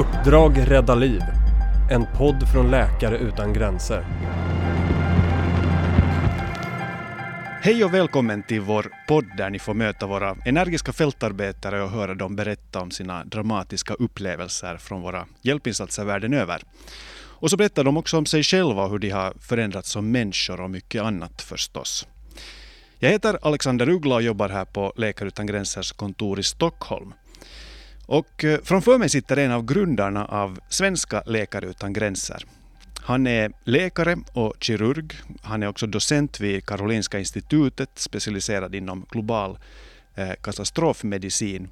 Uppdrag rädda liv. En podd från Läkare utan gränser. Hej och välkommen till vår podd där ni får möta våra energiska fältarbetare och höra dem berätta om sina dramatiska upplevelser från våra hjälpinsatser världen över. Och så berättar de också om sig själva och hur de har förändrats som människor och mycket annat förstås. Jag heter Alexander Uggla och jobbar här på Läkare utan gränsers kontor i Stockholm. Och eh, framför mig sitter en av grundarna av Svenska Läkare utan gränser. Han är läkare och kirurg. Han är också docent vid Karolinska institutet, specialiserad inom global eh, katastrofmedicin.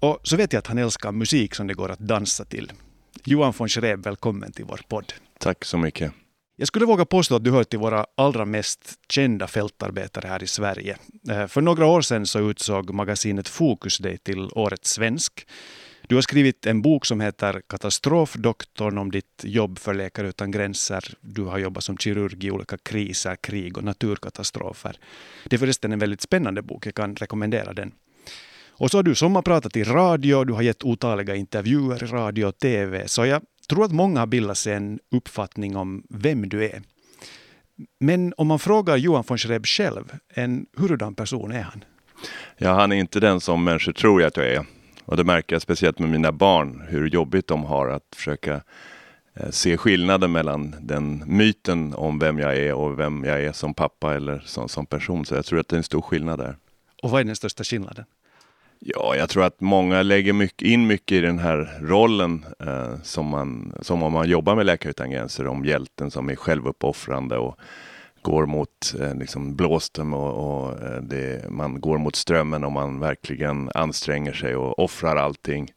Och så vet jag att han älskar musik som det går att dansa till. Johan von Schreb, välkommen till vår podd. Tack så mycket. Jag skulle våga påstå att du hör till våra allra mest kända fältarbetare här i Sverige. Eh, för några år sedan så utsåg magasinet Fokus dig till Årets svensk. Du har skrivit en bok som heter Katastrofdoktorn om ditt jobb för Läkare utan gränser. Du har jobbat som kirurg i olika kriser, krig och naturkatastrofer. Det är förresten en väldigt spännande bok, jag kan rekommendera den. Och så har du sommarpratat i radio, du har gett otaliga intervjuer i radio och TV, så jag tror att många har bildat sig en uppfattning om vem du är. Men om man frågar Johan von Schreb själv, en hurdan person är han? Ja, han är inte den som människor tror att jag är. Och det märker jag speciellt med mina barn, hur jobbigt de har att försöka eh, se skillnaden mellan den myten om vem jag är och vem jag är som pappa eller som, som person. Så jag tror att det är en stor skillnad där. Och vad är den största skillnaden? Ja, jag tror att många lägger mycket, in mycket i den här rollen eh, som, man, som om man jobbar med Läkare utan gränser, om hjälten som är självuppoffrande och går mot eh, liksom blåsten och, och eh, det, man går mot strömmen och man verkligen anstränger sig och offrar allting.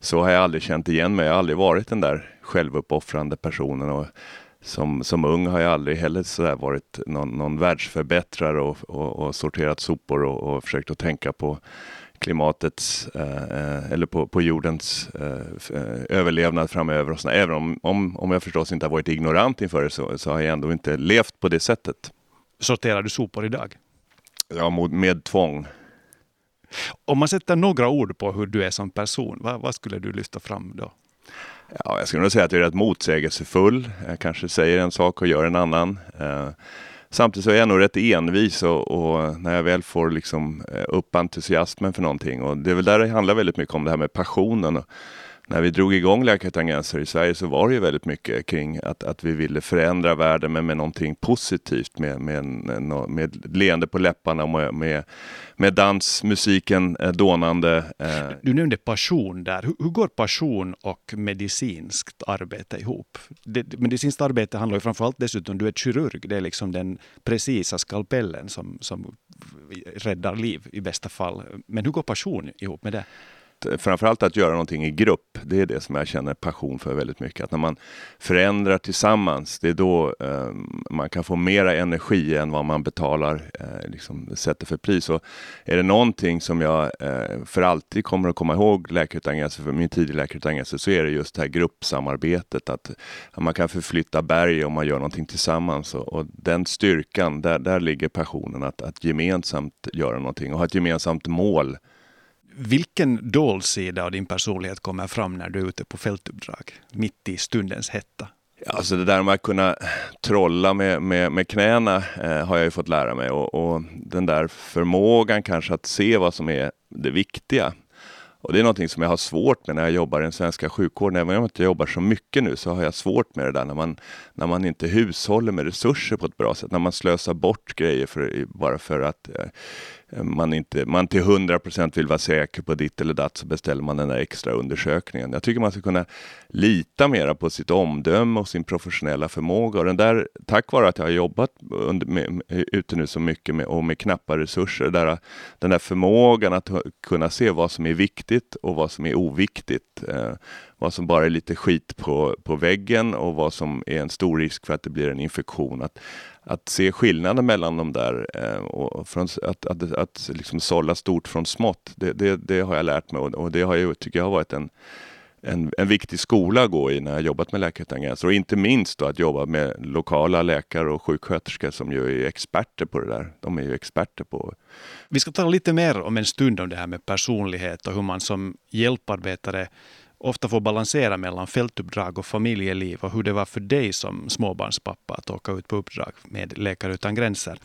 Så har jag aldrig känt igen mig. Jag har aldrig varit den där självuppoffrande personen. Och som, som ung har jag aldrig heller så varit någon, någon världsförbättrare och, och, och sorterat sopor och, och försökt att tänka på klimatets eh, eller på, på jordens eh, överlevnad framöver. Och såna. Även om, om, om jag förstås inte har varit ignorant inför det så, så har jag ändå inte levt på det sättet. Sorterar du sopor idag? Ja, med tvång. Om man sätter några ord på hur du är som person, vad, vad skulle du lyfta fram då? Ja, jag skulle nog säga att jag är rätt motsägelsefull. Jag kanske säger en sak och gör en annan. Eh, Samtidigt så är jag nog rätt envis och, och, när jag väl får liksom eh, upp entusiasmen för någonting och det är väl där det handlar väldigt mycket om det här med passionen. Och när vi drog igång Läkartangenser i Sverige så var det ju väldigt mycket kring att, att vi ville förändra världen men med någonting positivt med, med, med leende på läpparna och med, med dansmusiken eh, dånande. Eh. Du nämnde passion där. Hur, hur går passion och medicinskt arbete ihop? Det, medicinskt arbete handlar ju framförallt dessutom, du är kirurg, det är liksom den precisa skalpellen som, som räddar liv i bästa fall. Men hur går passion ihop med det? Eh, framförallt att göra någonting i grupp, det är det som jag känner passion för väldigt mycket. Att när man förändrar tillsammans, det är då eh, man kan få mera energi än vad man betalar, eh, liksom sätter för pris. Och är det någonting som jag eh, för alltid kommer att komma ihåg Läkare för min tid i Läkare så är det just det här gruppsamarbetet. Att, att man kan förflytta berg om man gör någonting tillsammans. Och, och den styrkan, där, där ligger passionen att, att gemensamt göra någonting och ha ett gemensamt mål vilken dold sida av din personlighet kommer fram när du är ute på fältuppdrag, mitt i stundens hetta? Alltså det där med att kunna trolla med, med, med knäna eh, har jag ju fått lära mig och, och, den där förmågan kanske att se vad som är det viktiga. Och det är någonting som jag har svårt med när jag jobbar i den svenska sjukvården. Även om jag inte jobbar så mycket nu så har jag svårt med det där när man, när man inte hushåller med resurser på ett bra sätt. När man slösar bort grejer för, bara för att eh, Eh, man inte man till 100 % vill vara säker på ditt eller datt så beställer man den där extra undersökningen. Jag tycker man ska kunna lita mera på sitt omdöme och sin professionella förmåga. Och den där, tack vare att jag har jobbat under, med, ute nu så mycket med, och med knappa resurser, där, den där förmågan att kunna se vad som är viktigt och vad som är oviktigt. Eh, vad som bara är lite skit på, på väggen och vad som är en stor risk för att det blir en infektion. Att, att se skillnaden mellan de där eh, och från, att, att, att liksom sålla stort från smått, det, det, det har jag lärt mig och, och det har jag, tycker jag har varit en, en, en viktig skola att gå i när jag jobbat med Läkare utan gränser och inte minst då att jobba med lokala läkare och sjuksköterskor som ju är experter på det där. De är ju experter på... Vi ska tala lite mer om en stund om det här med personlighet och hur man som hjälparbetare ofta får balansera mellan fältuppdrag och familjeliv och hur det var för dig som småbarnspappa att åka ut på uppdrag med Läkare utan gränser.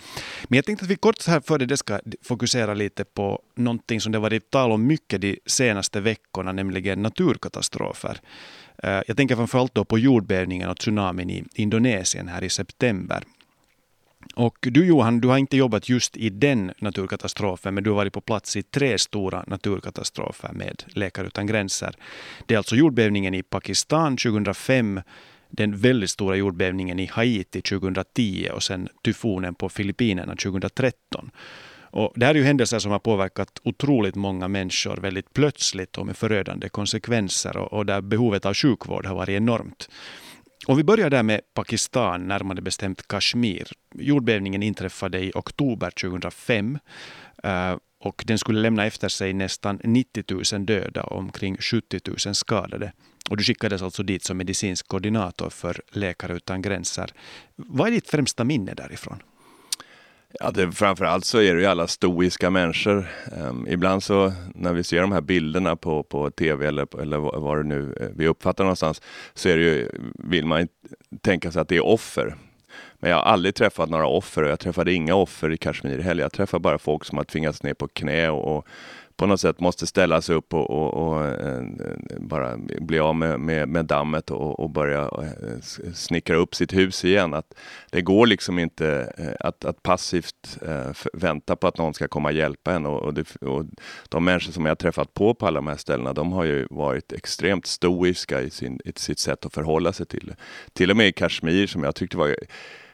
Men jag tänkte att vi kort så här före det ska fokusera lite på någonting som det varit tal om mycket de senaste veckorna, nämligen naturkatastrofer. Eh, jag tänker framförallt då på jordbävningen och tsunamin i Indonesien här i september. Och du Johan, du har inte jobbat just i den naturkatastrofen, men du har varit på plats i tre stora naturkatastrofer med Läkare utan gränser. Det är alltså jordbävningen i Pakistan 2005, den väldigt stora jordbävningen i Haiti 2010 och sen tyfonen på Filippinerna 2013. Och det här är ju händelser som har påverkat otroligt många människor väldigt plötsligt och med förödande konsekvenser och, och där behovet av sjukvård har varit enormt. Om vi börjar där med Pakistan, närmare bestämt Kashmir. Jordbävningen inträffade i oktober 2005 eh, och den skulle lämna efter sig nästan 90 000 döda och omkring 70 000 skadade. Och du skickades alltså dit som medicinsk koordinator för Läkare utan gränser. Vad är ditt främsta minne därifrån? Ja, det, framförallt så är det ju alla stoiska människor. Um, ibland så när vi ser de här bilderna på, på tv eller, eller vad det nu eh, vi uppfattar någonstans så är det ju, vill man tänka sig att det är offer. Men jag har aldrig träffat några offer och jag träffade inga offer i Kashmir heller. Jag träffade bara folk som har tvingats ner på knä och, och på något sätt måste ställa sig upp och, och, och eh, bara bli av med, med, med dammet och, och, börja eh, snickra upp sitt hus igen. Att det går liksom inte eh, att, att passivt vänta på att någon ska komma och hjälpa en. Och, det, och, de människor som jag har träffat på på alla de här ställena, de har ju varit extremt stoiska i, sin, i sitt sätt att förhålla sig till det. Till och med i Kashmir som jag tyckte var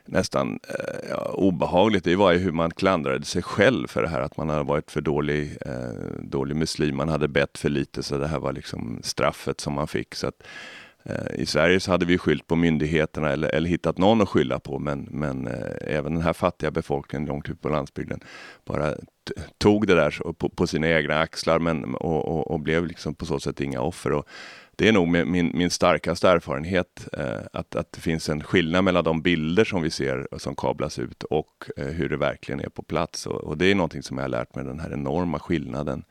nästan eh, ja, obehagligt, det var ju hur man klandrade sig själv för det här att man hade varit för dålig, eh, dålig muslim, man hade bett för lite så det här var liksom straffet som man fick. Så att, eh, I Sverige så hade vi skyllt på myndigheterna eller, eller hittat någon att skylla på men, men eh, även den här fattiga befolkningen långt ut på landsbygden bara tog det där på, på sina egna axlar men, och, och, och, blev liksom på så sätt inga offer. Och, det är nog min, min starkaste erfarenhet eh, att, att det finns en skillnad mellan de bilder som vi ser som kablas ut och eh, hur det verkligen är på plats. Och, och, det är någonting som jag har lärt mig, den här enorma skillnaden.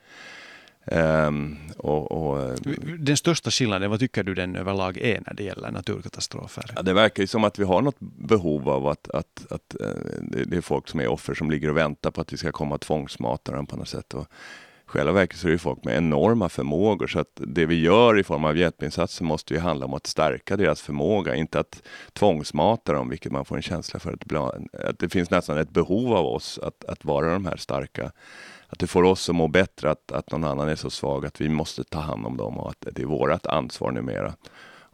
Um, och, och, den största skillnaden, vad tycker du den överlag är när det gäller naturkatastrofer? Ja, det verkar ju som att vi har något behov av att, att, att, att eh, det är folk som är offer som ligger och väntar på att vi ska komma och tvångsmata dem på något sätt. Och själva verket så är det folk med enorma förmågor så att det vi gör i form av hjälpinsatser måste ju handla om att stärka deras förmåga, inte att tvångsmata dem, vilket man får en känsla för att, att det finns nästan ett behov av oss att, att vara de här starka. Att det får oss att må bättre att, att någon annan är så svag att vi måste ta hand om dem och att det är vårt ansvar numera.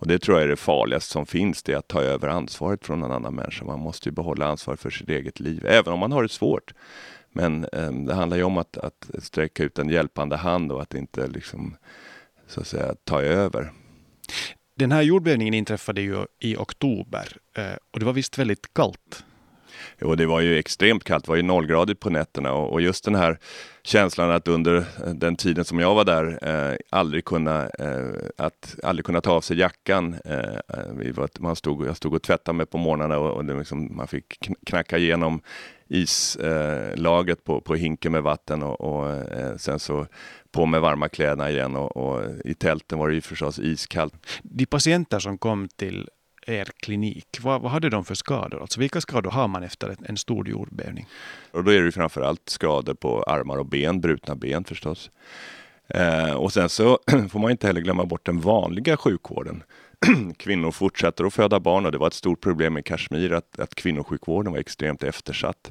Och det tror jag är det farligaste som finns, det är att ta över ansvaret från en annan människa. Man måste ju behålla ansvaret för sitt eget liv, även om man har det svårt. Men eh, det handlar ju om att, att sträcka ut en hjälpande hand och att inte liksom, så att säga, ta över. Den här jordbävningen inträffade ju i oktober eh, och det var visst väldigt kallt. Jo, det var ju extremt kallt, det var ju nollgradigt på nätterna och, just den här känslan att under den tiden som jag var där eh, aldrig, kunna, eh, att aldrig kunna ta av sig jackan. Eh, var, man stod, jag stod och tvättade mig på morgnarna och, och liksom, man fick knacka igenom islaget på, på hinken med vatten och, och eh, sen så på med varma kläderna igen och, och, i tälten var det ju förstås iskallt. De patienter som kom till er klinik, vad, vad hade de för skador? Alltså vilka skador har man efter en stor jordbävning? Och då är det framförallt skador på armar och ben, brutna ben förstås. Eh, och sen så får man inte heller glömma bort den vanliga sjukvården. kvinnor fortsätter att föda barn och det var ett stort problem i Kashmir att, att kvinnosjukvården var extremt eftersatt.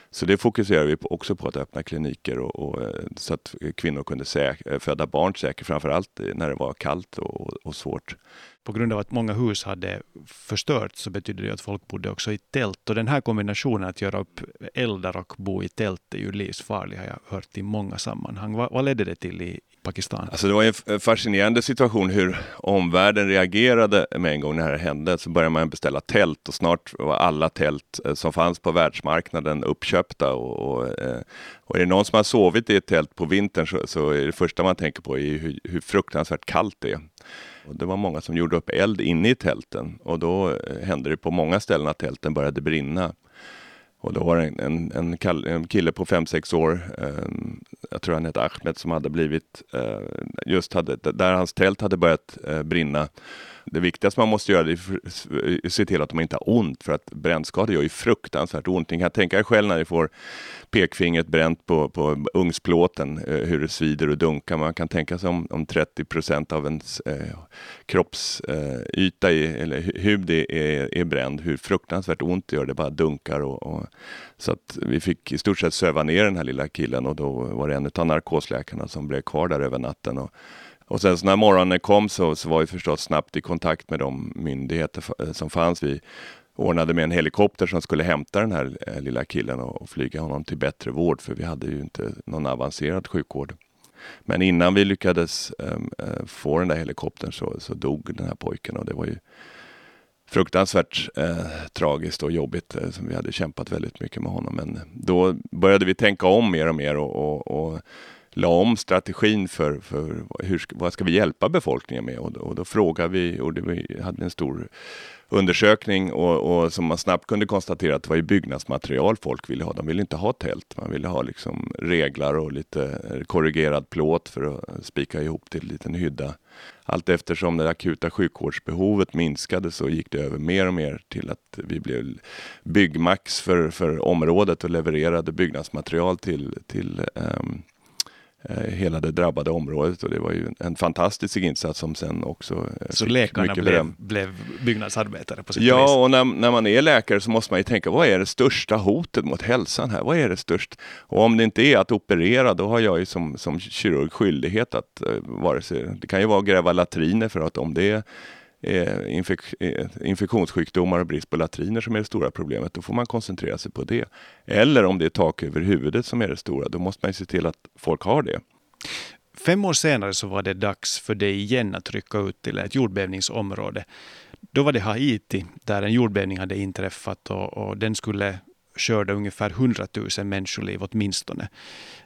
Så det fokuserar vi på, också på att öppna kliniker och, och, eh, så att kvinnor kunde säk, eh, föda barn säkert, framförallt när det var kallt och, och, svårt. På grund av att många hus hade förstörts så betydde det att folk bodde också i tält. Och den här kombinationen att göra upp eldar och bo i tält är ju livsfarlig har jag hört i många sammanhang. Vad, vad ledde det till i, Pakistan. Alltså det var en fascinerande situation hur omvärlden reagerade med en gång när det här hände. Så började man beställa tält och snart var alla tält eh, som fanns på världsmarknaden uppköpta. Och, och, eh, och är det någon som har sovit i ett tält på vintern så, så är det första man tänker på är hur, hur fruktansvärt kallt det är. Och det var många som gjorde upp eld inne i tälten och då eh, hände det på många ställen att tälten började brinna. Och då var det en, en, en kille på 5-6 år, eh, jag tror han hette Ahmed, som hade blivit, eh, just hade, där hans tält hade börjat eh, brinna det viktigaste man måste göra är att eh, se till att de inte har ont för att brännskador gör ju fruktansvärt ont. Ni kan tänka er själv när ni får pekfingret bränt på, på ugnsplåten eh, hur det svider och dunkar. Man kan tänka sig om, om 30 procent av ens eh, kroppsyta eh, eller hud är, är, är bränd, hur fruktansvärt ont det gör. Det bara dunkar. Och, och, så att vi fick i stort sett söva ner den här lilla killen och då var det en av narkosläkarna som blev kvar där över natten. Och, och sen så när morgonen kom så, så var vi förstås snabbt i kontakt med de myndigheter eh, som fanns. Vi ordnade med en helikopter som skulle hämta den här eh, lilla killen och, och flyga honom till bättre vård för vi hade ju inte någon avancerad sjukvård. Men innan vi lyckades um, uh, få den där helikoptern så, så dog den här pojken och det var ju fruktansvärt eh, tragiskt och jobbigt. Eh, som vi hade kämpat väldigt mycket med honom. Men då började vi tänka om mer och mer och, och, och la om strategin för, för hur, vad ska vi hjälpa befolkningen med? Och, och då frågade vi och det, vi hade en stor undersökning och, och, som man snabbt kunde konstatera att det var ju byggnadsmaterial folk ville ha. De ville inte ha tält. Man ville ha liksom reglar och lite korrigerad plåt för att spika ihop till en liten hydda. Allt eftersom det akuta sjukvårdsbehovet minskade så gick det över mer och mer till att vi blev byggmax för, för området och levererade byggnadsmaterial till, till um, hela det drabbade området och det var ju en fantastisk insats som sen också eh, Så läkarna blev, blev byggnadsarbetare på sitt Ja, vis. och när, när, man är läkare så måste man ju tänka vad är det största hotet mot hälsan här? Vad är det störst? Och om det inte är att operera, då har jag ju som, som kirurg skyldighet att uh, vare sig, det kan ju vara att gräva latriner för att om det är Eh, infek eh, infektionssjukdomar och brist på latriner som är det stora problemet, då får man koncentrera sig på det. Eller om det är tak över huvudet som är det stora, då måste man se till att folk har det. Fem år senare så var det dags för dig igen att rycka ut till ett jordbävningsområde. Då var det Haiti, där en jordbävning hade inträffat och, och den skulle skörda ungefär 100 000 människoliv åtminstone.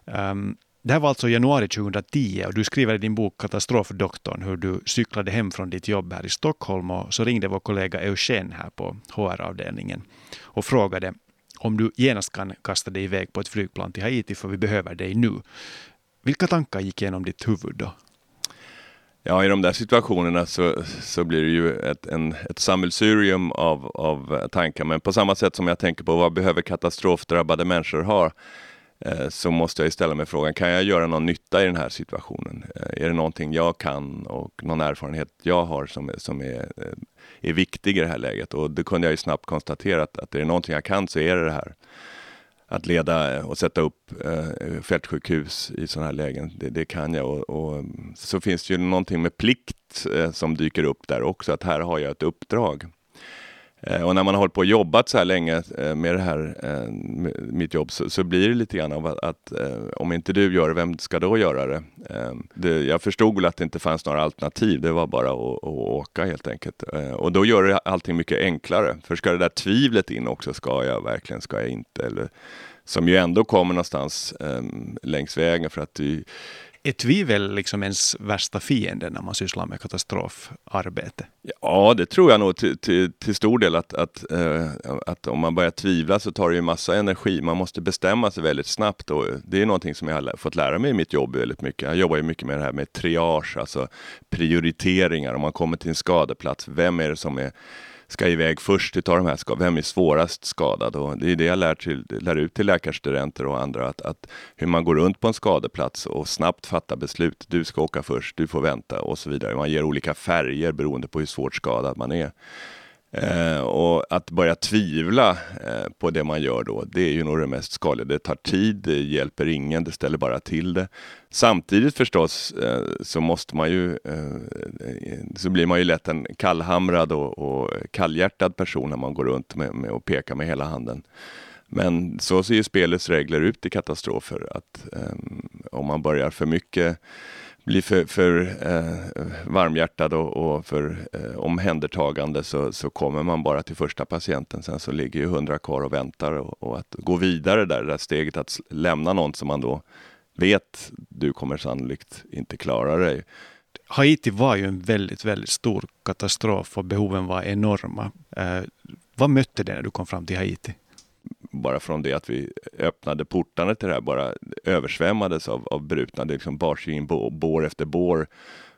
Um, det här var alltså januari 2010 och du skriver i din bok Katastrofdoktorn hur du cyklade hem från ditt jobb här i Stockholm och så ringde vår kollega Eugen här på HR-avdelningen och frågade om du genast kan kasta dig iväg på ett flygplan till Haiti för vi behöver dig nu. Vilka tankar gick genom ditt huvud då? Ja, i de där situationerna så, så blir det ju ett, en, ett sammelsurium av, av tankar. Men på samma sätt som jag tänker på vad behöver katastrofdrabbade människor ha Eh, så måste jag ställa mig frågan, kan jag göra någon nytta i den här situationen? Eh, är det någonting jag kan och någon erfarenhet jag har som, som är, eh, är viktig i det här läget? Och det kunde jag ju snabbt konstatera att, att är det någonting jag kan så är det det här. Att leda och sätta upp eh, fältsjukhus i sådana här lägen, det, det kan jag. Och, och, så finns det ju någonting med plikt eh, som dyker upp där också, att här har jag ett uppdrag. Eh, och när man har hållit på och jobbat så här länge eh, med det här, eh, mitt jobb, så, så blir det lite grann av att, att om inte du gör det, vem ska då göra det? Ehm, det? Jag förstod väl att det inte fanns några alternativ, det var bara att, att åka helt enkelt. Och då gör det allting mycket enklare. För ska det där tvivlet in också, ska jag verkligen, ska jag inte? Eller, som ju ändå kommer någonstans ehm, längs vägen för att du är tvivel liksom ens värsta fiende när man sysslar med katastrofarbete? Ja, det tror jag nog till, till, till stor del att, att, äh, att om man börjar tvivla så tar det ju massa energi. Man måste bestämma sig väldigt snabbt och det är någonting som jag har fått lära mig i mitt jobb väldigt mycket. Jag jobbar ju mycket med det här med triage, alltså prioriteringar. Om man kommer till en skadeplats, vem är det som är ska iväg först utav de här skadorna. Vem är svårast skadad? Och det är det jag lär, till, lär ut till läkarstudenter och andra. Att, att, hur man går runt på en skadeplats och snabbt fattar beslut. Du ska åka först, du får vänta och så vidare. Man ger olika färger beroende på hur svårt skadad man är. Eh, och att börja tvivla eh, på det man gör då, det är ju nog det mest skadliga. Det tar tid, det hjälper ingen, det ställer bara till det. Samtidigt förstås eh, så måste man ju, eh, så blir man ju lätt en kallhamrad och, och kallhjärtad person när man går runt med, med och pekar med hela handen. Men så ser ju spelets regler ut i katastrofer, att eh, om man börjar för mycket blir för, för eh, varmhjärtad och, och för eh, omhändertagande så, så kommer man bara till första patienten. Sen så ligger ju hundra kvar och väntar och, och, att gå vidare där, det där steget att lämna någon som man då vet du kommer sannolikt inte klara dig. Haiti var ju en väldigt, väldigt stor katastrof och behoven var enorma. Eh, vad mötte dig när du kom fram till Haiti? Bara från det att vi öppnade portarna till det här bara översvämmades av, av brutna. Det liksom bars in bår efter bår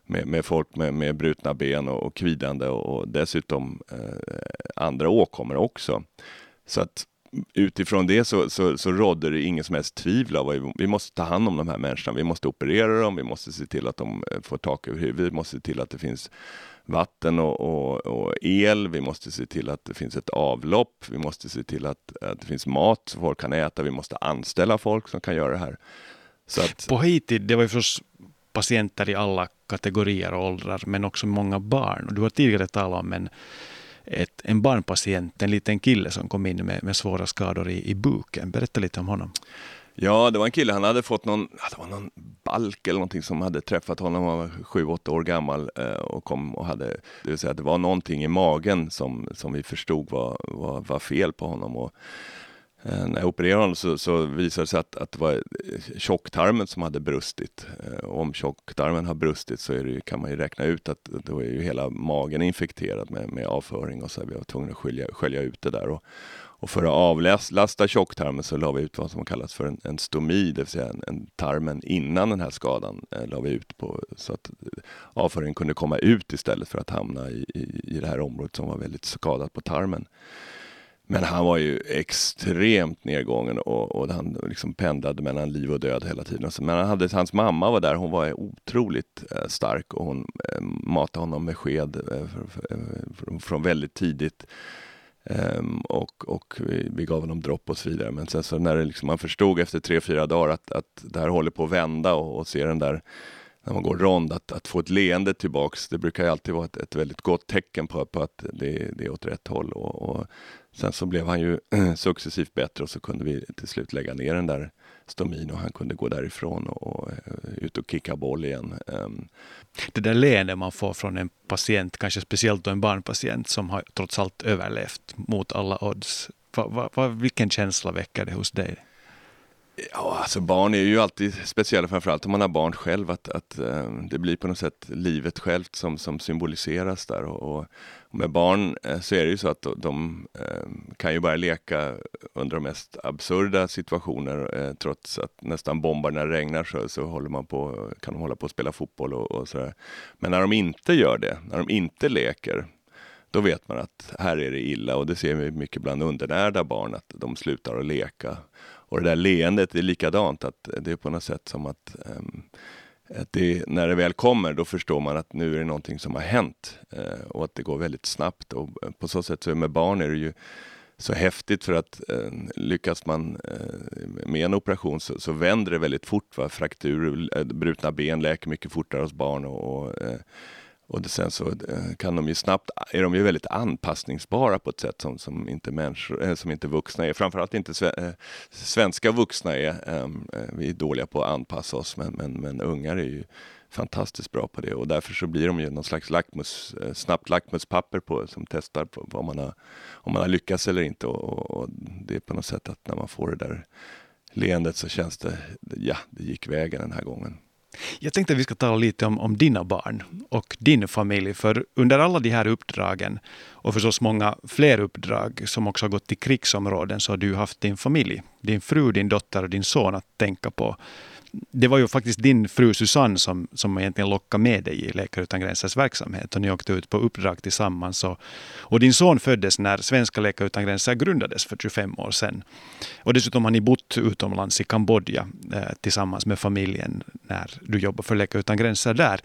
med, med folk med, med brutna ben och, och kvidande och, och dessutom eh, andra åkommor också. Så att utifrån det så, så, så rådde det ingen som helst tvivel av att vi måste ta hand om de här människorna. Vi måste operera dem, vi måste se till att de eh, får tak över huvudet, vi måste se till att det finns vatten och, och, och, el, vi måste se till att det finns ett avlopp, vi måste se till att, att det finns mat så folk kan äta, vi måste anställa folk som kan göra det här. Så att, På Haiti, det var ju förstås patienter i alla kategorier och åldrar, men också många barn. Du har tidigare talat om en ett, en barnpatient, en liten kille som kom in med, med svåra skador i, i buken. Berätta lite om honom. Ja, det var en kille, han hade fått någon, det var någon balk eller någonting som hade träffat honom, han var sju, åtta år gammal eh, och kom och hade, det vill säga det var någonting i magen som, som vi förstod var, var, var fel på honom. Och eh, när jag opererade honom så, så visade det sig att, att det var tjocktarmen som hade brustit. Och om tjocktarmen har brustit så det, kan man ju räkna ut att då är ju hela magen infekterad med, med avföring och så vi var tvungna att skölja, skölja ut det där. Och, och för att avlasta tjocktarmen så la vi ut vad som kallas för en, en stomi, det vill säga en, en tarmen innan den här skadan eh, la vi ut på så att eh, avföringen kunde komma ut istället för att hamna i, i, i det här området som var väldigt skadat på tarmen. Men han var ju extremt nedgången och, och han liksom pendlade mellan liv och död hela tiden. Men han hade, hans mamma var där, hon var otroligt eh, stark och hon eh, matade honom med sked från väldigt tidigt. Um, och, och vi, vi, gav honom dropp och så vidare. Men sen så när det liksom, man förstod efter tre, fyra dagar att, att det här håller på att vända och, och se den där när man går rond, att, att få ett leende tillbaks, det brukar ju alltid vara ett, ett väldigt gott tecken på, på att det, det är åt rätt håll. Och, och sen så blev han ju successivt bättre och så kunde vi till slut lägga ner den där stomin och han kunde gå därifrån och, och eh, ut och kicka boll igen. Ehm. Det där leendet man får från en patient, kanske speciellt då en barnpatient som har trots allt överlevt mot alla odds. Va, va, va, vilken känsla väcker det hos dig? Ja, alltså barn är ju alltid speciella, framförallt om man har barn själv, att, att eh, det blir på något sätt livet självt som, som symboliseras där. Och, och med barn eh, så är det ju så att de, eh, kan ju bara leka under de mest absurda situationer, trots att nästan bombar när det regnar så, så håller man på, kan de hålla på att spela fotboll och, och sådär. Men när de inte gör det, när de inte leker, då vet man att här är det illa och det ser vi mycket bland undernärda barn, att de slutar att leka. Och det där leendet är likadant, att det är på något sätt som att, um, att det, när det väl kommer, då förstår man att nu är det någonting som har hänt uh, och att det går väldigt snabbt. Och eh, på så sätt så med barn är det ju så häftigt för att eh, lyckas man eh, med en operation så, så vänder det väldigt fort. Va? Frakturer, eh, brutna ben läker mycket fortare hos barn och, och och det, sen så eh, kan de ju snabbt, är de ju väldigt anpassningsbara på ett sätt som, som, inte, människor, eh, som inte vuxna är. Framförallt inte sve, eh, svenska vuxna är. Ehm, eh, vi är dåliga på att anpassa oss men, men, men ungar är ju fantastiskt bra på det och därför så blir de ju någon slags lackmus, snabbt lackmuspapper på, som testar på vad man har, om man har lyckats eller inte och, och, det är på något sätt att när man får det där leendet så känns det, ja, det gick vägen den här gången. Jag tänkte att vi ska tala lite om, om dina barn och din familj. För under alla de här uppdragen och förstås många fler uppdrag som också har gått till krigsområden så har du haft din familj, din fru, din dotter och din son att tänka på det var ju faktiskt din fru Susanne som, som egentligen lockade med dig i Läkare utan gränsers verksamhet. Och ni åkte ut på uppdrag tillsammans. Och, och din son föddes när Svenska Läkare utan gränser grundades för 25 år sedan. Och dessutom har ni bott utomlands i Kambodja eh, tillsammans med familjen när du jobbar för Läkare utan gränser där.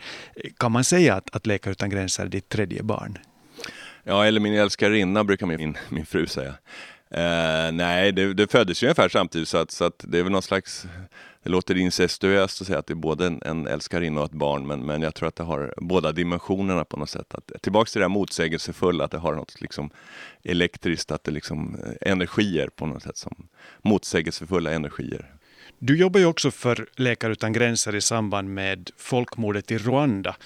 Kan man säga att, att Läkare utan gränser är ditt tredje barn? Ja, eller min älskarinna brukar min, min fru säga. Eh, nej, det, det föddes ju ungefär samtidigt så att, så att det är väl någon slags det låter incestuöst att säga att det är både en, en älskarinna och ett barn, men, men jag tror att det har båda dimensionerna på något sätt. Att, tillbaks till det här motsägelsefulla, att det har något liksom elektriskt, att det liksom eh, energier på något sätt som motsägelsefulla energier. Du jobbar ju också för Läkare utan gränser i samband med folkmordet i Rwanda,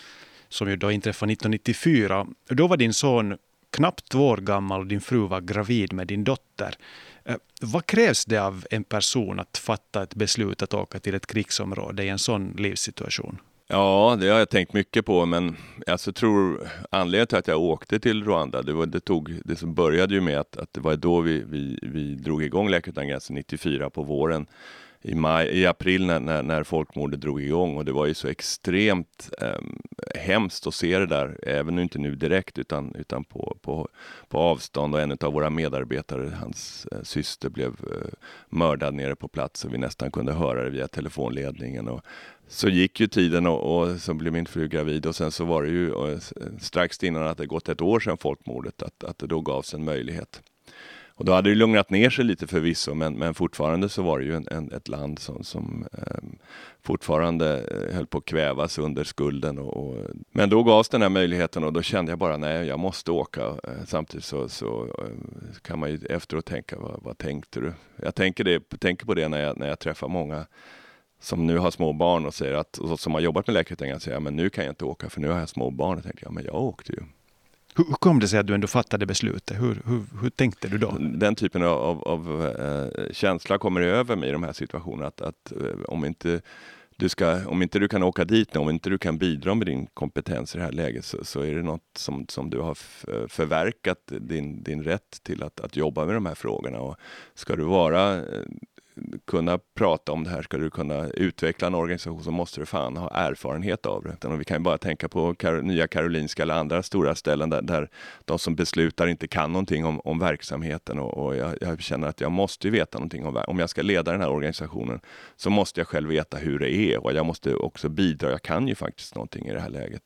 som ju då inträffade 1994. Då var din son knappt två år gammal och din fru var gravid med din dotter. Eh, vad krävs det av en person att fatta ett beslut att åka till ett krigsområde i en sån livssituation? Ja, det har jag tänkt mycket på, men alltså, tror anledningen till att jag åkte till Rwanda, det, var, det, tog, det som började ju med att, att det var då vi, vi, vi drog igång Läkare utan gränser 94 på våren i, maj, i april när, när, när folkmordet drog igång och det var ju så extremt eh, hemskt att se det där, även inte nu direkt utan, utan på, på, på avstånd och en av våra medarbetare, hans eh, syster blev eh, mördad nere på plats och vi nästan kunde höra det via telefonledningen. Och, så gick ju tiden och, och, så blev min fru gravid och sen så var det ju eh, och, strax innan att det gått ett år sedan folkmordet att, att det då gavs en möjlighet. Och då hade det lugnat ner sig lite förvisso, men, men fortfarande så var det ju en, en, ett land som, som ehm, eh, fortfarande höll på att kvävas under skulden. Och, och, men då gavs den här möjligheten och då kände jag bara nej, jag måste åka. Eh, samtidigt så, så eh, kan man ju efteråt tänka, vad, vad tänkte du? Jag tänker, det, tänker på det när jag, när jag träffar många som nu har små barn och säger att, och som har jobbat med läkarutbildningen, säger men nu kan jag inte åka för nu har jag små barn. Och tänker jag, men jag åkte ju. Hur, kom det sig att du ändå fattade beslutet? Hur, hur, hur tänkte du då? Den typen av, av, av eh, känsla kommer över mig i de här situationerna. Att, att eh, om inte du ska, om inte du kan åka dit, om inte du kan bidra med din kompetens i det här läget så, så är det något som, som du har eh, förverkat din, din rätt till att, att jobba med de här frågorna. Och ska du vara kunna prata om det här, ska du kunna utveckla en organisation så måste du fan ha erfarenhet av det. Och vi kan ju bara tänka på Kar Nya Karolinska eller andra stora ställen där, där de som beslutar inte kan någonting om, om verksamheten och, och jag, jag, känner att jag måste veta någonting om om jag ska leda den här organisationen så måste jag själv veta hur det är och jag måste också bidra. Jag kan ju faktiskt någonting i det här läget.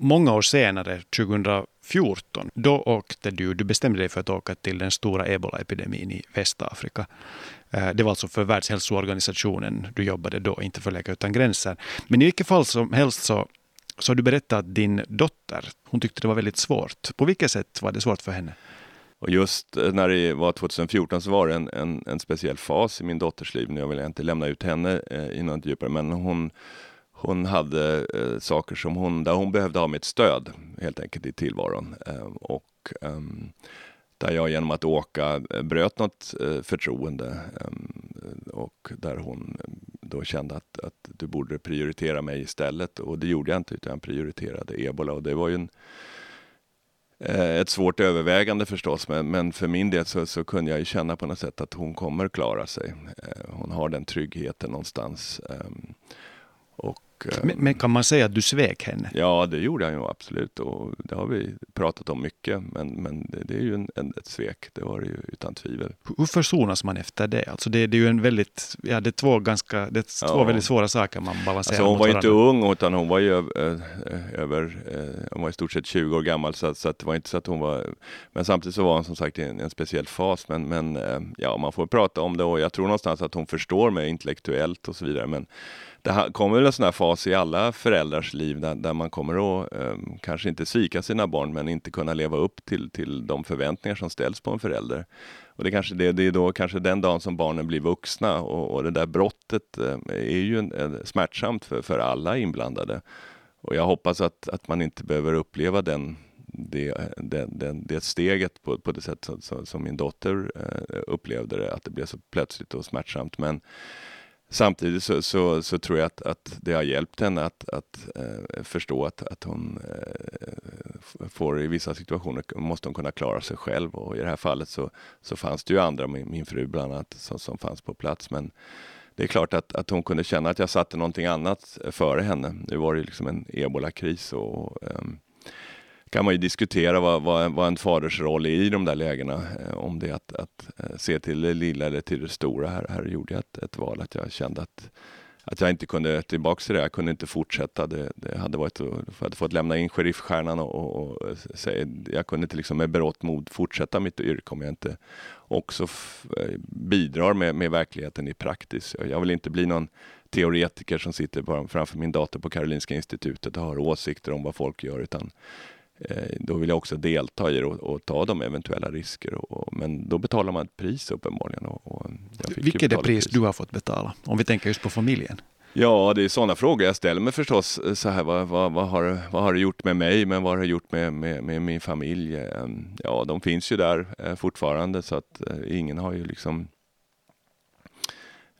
Många år senare, 2014, då åkte du, du bestämde dig för att åka till den stora ebolaepidemin i Västafrika. Eh, det var alltså för Världshälsoorganisationen du jobbade då, inte för Läkare utan gränser. Men i vilket fall som helst så, så har du berättat att din dotter, hon tyckte det var väldigt svårt. På vilket sätt var det svårt för henne? Och just eh, när det var 2014 så var det en, en, en speciell fas i min dotters liv. Nu vill jag inte lämna ut henne eh, i något djupare, men hon, hon hade eh, saker som hon, där hon behövde ha mitt stöd helt enkelt i tillvaron. Eh, och ehm, där jag genom att åka eh, bröt något eh, förtroende eh, och där hon ehm, då kände att, att du borde prioritera mig istället och det gjorde jag inte utan jag prioriterade ebola och det var ju en, eh, ett svårt övervägande förstås men, men för min del så, så, kunde jag ju känna på något sätt att hon kommer klara sig. Eh, hon har den tryggheten någonstans. Ehm, och men, men, kan man säga att du svek henne? Ja, det gjorde jag ju absolut och det har vi pratat om mycket. Men, men det, det är ju en, en, ett svek, det var det ju utan tvivel. Hur försonas man efter det? Alltså det, det är ju en väldigt, ja det är två ganska, det är två ja. väldigt svåra saker man balanserar alltså Hon var ju inte ung utan hon var ju över, hon var i stort sett 20 år gammal så, så att det var inte så att hon var, men samtidigt så var hon som sagt i en, en speciell fas. Men, men ja, man får prata om det och jag tror någonstans att hon förstår mig intellektuellt och så vidare. Men det kommer väl en sån här fas i alla föräldrars liv där, där man kommer att eh, kanske inte svika sina barn men inte kunna leva upp till, till de förväntningar som ställs på en förälder. Och det, kanske, det, det är då kanske den dagen som barnen blir vuxna och, och det där brottet eh, är ju en, en, smärtsamt för, för alla inblandade. Och jag hoppas att, att man inte behöver uppleva den det, det, det, det steget på, på det sätt som, som min dotter eh, upplevde det, att det blev så plötsligt och smärtsamt. Men Samtidigt så, så, så, tror jag att, att det har hjälpt henne att, att eh, förstå att, att hon eh, får i vissa situationer måste hon kunna klara sig själv och i det här fallet så, så fanns det ju andra, min, min fru bland annat, som, som fanns på plats. Men det är klart att, att hon kunde känna att jag satte någonting annat före henne. Nu var det liksom en ebolakris och eh, kan man ju diskutera vad, vad, vad en faders roll är i de där lägena. Eh, om det är att, att eh, se till det lilla eller till det stora. Här, här gjorde jag ett, ett val att jag kände att, att jag inte kunde tillbaka till det. Jag kunde inte fortsätta. Det, det hade varit, jag hade fått lämna in sheriffstjärnan och, och, och eh, säga, jag kunde inte liksom med berått mod fortsätta mitt yrke om jag inte också bidrar med, med verkligheten i praktis. Jag vill inte bli någon teoretiker som sitter framför min dator på Karolinska institutet och har åsikter om vad folk gör utan då vill jag också delta i det och, och ta de eventuella risker. Och, men då betalar man ett pris uppenbarligen. Och, och Vilket är det pris, pris du har fått betala? Om vi tänker just på familjen. Ja, det är sådana frågor jag ställer mig förstås. Så här, vad, vad, vad, har, vad har det gjort med mig, men vad har det gjort med, med, med min familj? Ehm, ja, de finns ju där eh, fortfarande så att eh, ingen har ju liksom eh,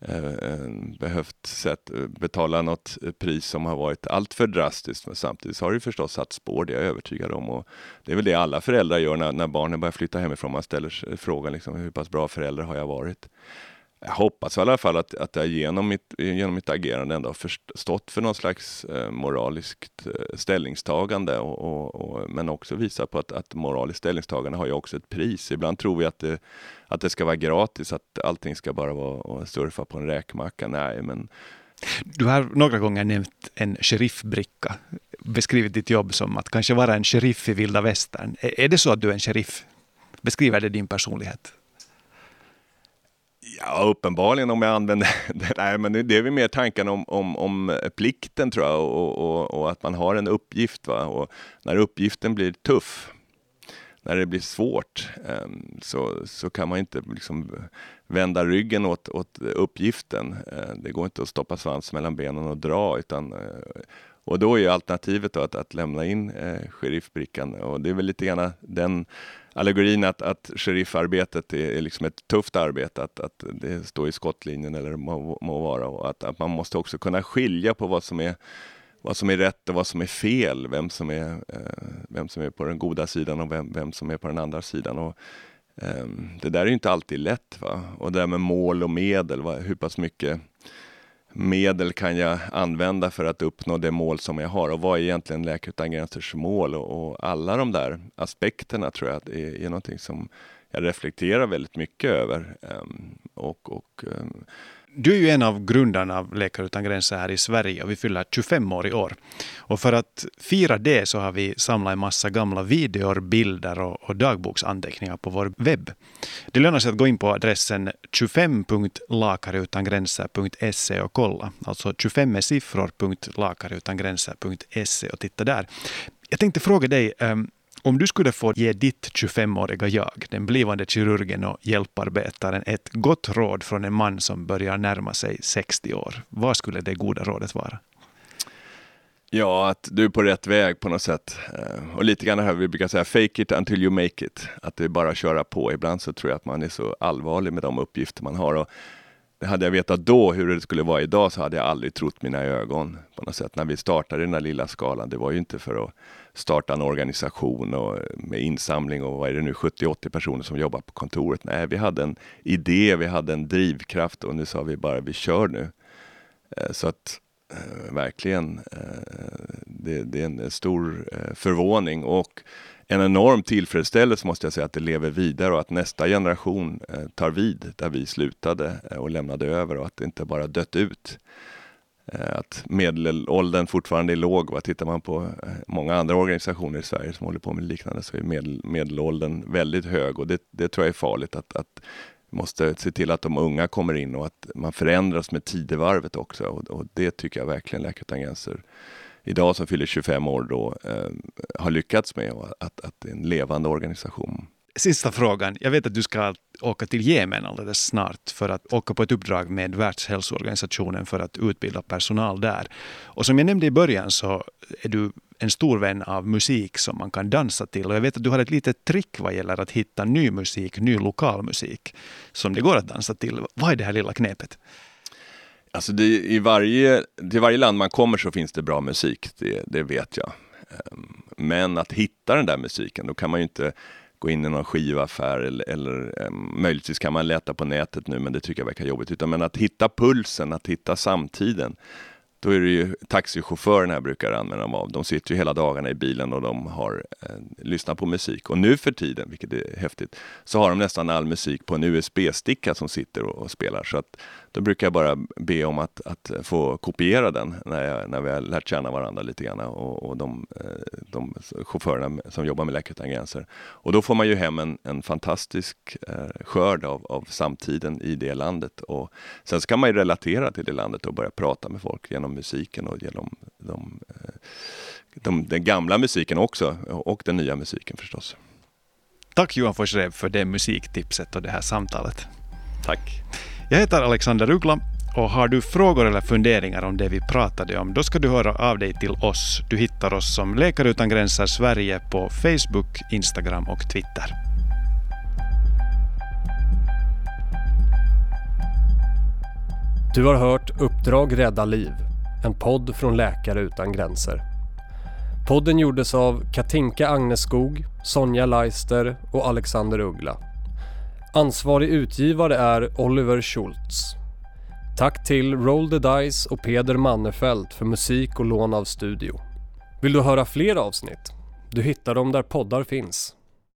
Eh, eh, behövt sett, eh, betala något pris som har varit alltför drastiskt. Men samtidigt så har det förstås satt spår, det är jag övertygad om. Och det är väl det alla föräldrar gör när, när barnen börjar flytta hemifrån. Man ställer frågan liksom, hur pass bra förälder har jag varit? Jag hoppas i alla fall att, att jag genom mitt, genom mitt agerande ändå har förstått för någon slags eh, moraliskt eh, ställningstagande och, och, och, men också visa på att, att moraliskt ställningstagande har ju också ett pris. Ibland tror vi att det, att det ska vara gratis, att allting ska bara vara att surfa på en räkmacka. Nej, men du har några gånger nämnt en sheriffbricka, beskrivit ditt jobb som att kanske vara en sheriff i vilda västern. Är det så att du är en sheriff? Beskriver det din personlighet? Ja, uppenbarligen om jag använder det. Nej, men det är väl mer tanken om, om, om eh, plikten tror jag och, och, och, att man har en uppgift. Va? Och när uppgiften blir tuff, när det blir svårt, ehm, så, så kan man inte liksom vända ryggen åt, åt uppgiften. Eh, det går inte att stoppa svans mellan benen och dra, utan eh, och då är alternativet att, att lämna in eh, sheriffbrickan och det är väl lite grann den allegorin att, att sheriffarbetet är, är liksom ett tufft arbete, att, att det står i skottlinjen eller må, må vara och att, att man måste också kunna skilja på vad som är vad som är rätt och vad som är fel, vem som är, eh, vem som är på den goda sidan och vem, vem som är på den andra sidan. Och, eh, det där är inte alltid lätt. Va? Och det där med mål och medel, va? hur pass mycket medel kan jag använda för att uppnå det mål som jag har och vad är egentligen Läkare utan gränsers mål och, och, alla de där aspekterna tror jag är, är någonting som jag reflekterar väldigt mycket över. Um, och, och um, du är ju en av grundarna av Läkare utan gränser här i Sverige och vi fyller 25 år i år. Och för att fira det så har vi samlat en massa gamla videor, bilder och, och dagboksanteckningar på vår webb. Det lönar sig att gå in på adressen 25.lakareutangränser.se och kolla. Alltså 25 är siffror.lakareutangränser.se och titta där. Jag tänkte fråga dig, um, om du skulle få ge ditt 25-åriga jag, den blivande kirurgen och hjälparbetaren, ett gott råd från en man som börjar närma sig 60 år, vad skulle det goda rådet vara? Ja, att du är på rätt väg på något sätt. Eh, och lite grann här vi brukar säga, fake it until you make it. Att det är bara att köra på. Ibland så tror jag att man är så allvarlig med de uppgifter man har. Och hade jag vetat då hur det skulle vara idag så hade jag aldrig trott mina ögon. på något sätt. När vi startade den här lilla skalan, det var ju inte för att starta en organisation och med insamling och vad är det nu, 70-80 personer som jobbar på kontoret. Nej, vi hade en idé, vi hade en drivkraft och nu sa vi bara vi kör nu. Eh, så att eh, verkligen, eh, det, det, är en stor förvåning och en enorm tillfredsställelse måste jag säga att det lever vidare och att nästa generation eh, tar vid där vi slutade eh, och lämnade över och att det inte bara dött ut. Eh, att medelåldern fortfarande är låg. Va? Tittar man på många andra organisationer i Sverige som håller på med liknande så är medel, medelåldern väldigt hög och det, det tror jag är farligt. Att, att måste se till att de unga kommer in och att man förändras med tidevarvet också. Och, och det tycker jag verkligen Läkare utan gränser idag som fyller 25 år då eh, har lyckats med. Och att, att det är en levande organisation. Sista frågan. Jag vet att du ska åka till Jemen alldeles snart för att åka på ett uppdrag med Världshälsoorganisationen för att utbilda personal där. Och som jag nämnde i början så är du en stor vän av musik som man kan dansa till. Och jag vet att du har ett litet trick vad gäller att hitta ny musik, ny lokal musik som det går att dansa till. Vad är det här lilla knepet? Alltså det, i varje, till varje land man kommer så finns det bra musik, det, det vet jag. Ehm, men att hitta den där musiken, då kan man ju inte gå in i någon skivaffär eller, eller ehm, möjligtvis kan man leta på nätet nu men det tycker jag verkar jobbigt. Utan, men att hitta pulsen, att hitta samtiden. Då är det ju taxichaufförerna jag brukar använda mig av. De sitter ju hela dagarna i bilen och de har eh, lyssnat på musik. Och nu för tiden, vilket är häftigt, så har de nästan all musik på en USB-sticka som sitter och, och, spelar. Så att då brukar jag bara be om att, att få kopiera den när, jag, när vi har lärt känna varandra lite grann och, och de, eh, de chaufförerna som jobbar med Läkare utan gränser. Och då får man ju hem en, en fantastisk eh, skörd av, av samtiden i det landet. Och sen så kan man ju relatera till det landet och börja prata med folk genom musiken och genom de, eh, de, den gamla musiken också och den nya musiken förstås. Tack Johan Forsrev för det musiktipset och det här samtalet. Tack. Jag heter Alexander Uggla och har du frågor eller funderingar om det vi pratade om, då ska du höra av dig till oss. Du hittar oss som Läkare utan gränser Sverige på Facebook, Instagram och Twitter. Du har hört Uppdrag rädda liv, en podd från Läkare utan gränser. Podden gjordes av Katinka Agneskog, Sonja Leister och Alexander Uggla. Ansvarig utgivare är Oliver Schultz. Tack till Roll the Dice och Peder Mannefelt för musik och lån av studio. Vill du höra fler avsnitt? Du hittar dem där poddar finns.